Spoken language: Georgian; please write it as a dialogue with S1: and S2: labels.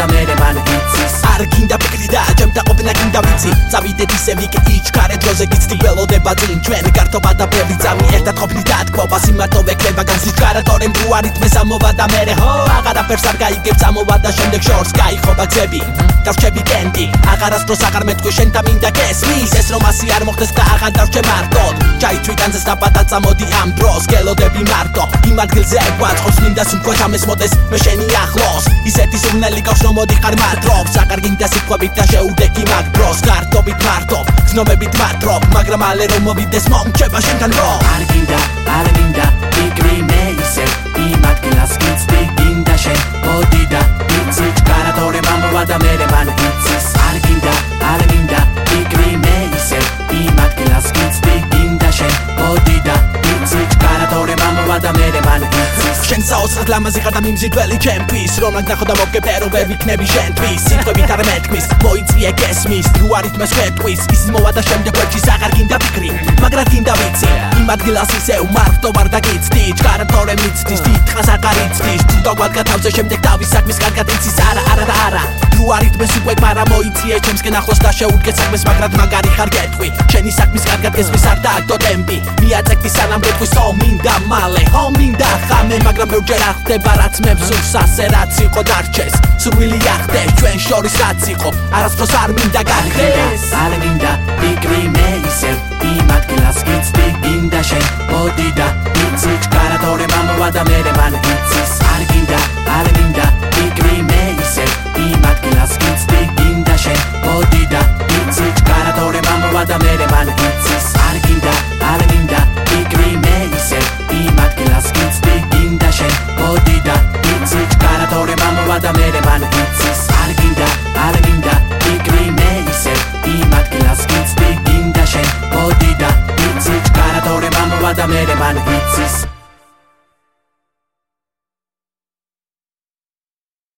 S1: და მე მან იცის
S2: არ გინდა ფიქრი და ჯემთა ყოფნა გინდა ვიცი. წავიდეთ ისე ვიკი იჩქარე დროზე გიცდი ველოდება წინ ჩვენ გართობა და ბევრი წამი ერთად ყოფნით დათქვა სიმარტოვე ქნება განსიჩქარა თორემ უარი თმეს ამოვა და მე ჰო აღარაფერს არ გაიგებს ამოვა და შემდეგ შორს გაიხობა გზები დავჩები კენტი აღარასდროს აღარ მეტყვი შენთან მინდა გესმის. ეს რომ ასი არ მოხდეს და აღარ დავჩე მარტოდ. ჩაითვიტანზე დაბადა წამოდი ამ დროს. გელოდები მარტო. იმ ადგილზე ეგვაწყობს მინდა სულ ქვეშ ამეს მოდეს მე შენი ახლოს. ისეთ სურნელი რომ მოდიხარ მარტობს აღარ გინდა სიტყვებით და შეუდექი მაგ დროს. გარტობით მარტო გზნობებით მარტობ მაგრამ ალე რომ მოვიდეს მომჩება შენთან რო.
S1: არ გინდა არ გინდა იქნი მე ისე. იმ ადგილას გიცდი გინდა შენ. მოდი და იცი ჩქარატორე მამოვა და მე მან იცის. არ გინდა არ გინდა
S2: საოცრად ლამაზი ხარ და მიმზიდველი ჩემთვის რომ არ ნახო და მოგებერო ვერ ვიქნები შენთვის. სიტყვებით არ მეთქმის მოიწვიე გესმის თუ არ ითმეს ხეთქვის ის მოვა და შემდეგ ვერჩის აღარ გინდა ფიქრი მაგრამ გინდა ვიცი. იმ ადგილას ისე უმარტო ვარ და გიცდი ჩქარატორე მიცდის დიდხანს აღარ იცდის თუ დაგვადგა თავზე შემდეგ თავის საქმის კარგად იცის. არა არა და არა. თუ არ ითმეს უკვე მაგრამ მოიწიე ჩემსკენ ახლოს და შეუდგე საქმეს მაგრამ მაგარი ხარ გეტყვი. შენი საქმის კარგად გესმის არ დააგდო ტემპი. მიაწეკდი სანამ გეტყვი სო მინდა მინდა სამეჯერ ახდება რაც მე მზურს ასე რაც იყო დარჩეს. სურვილი ახდევ ჩვენ შორის რაც იყო. არასდროს არ მინდა გახდეს
S1: არ მინდა ფიქრი მე ისევ. იმ ადგილას გიცდი გინდა შენ. მოდი და იცი ჩქარა თორემ ამოვა და მერე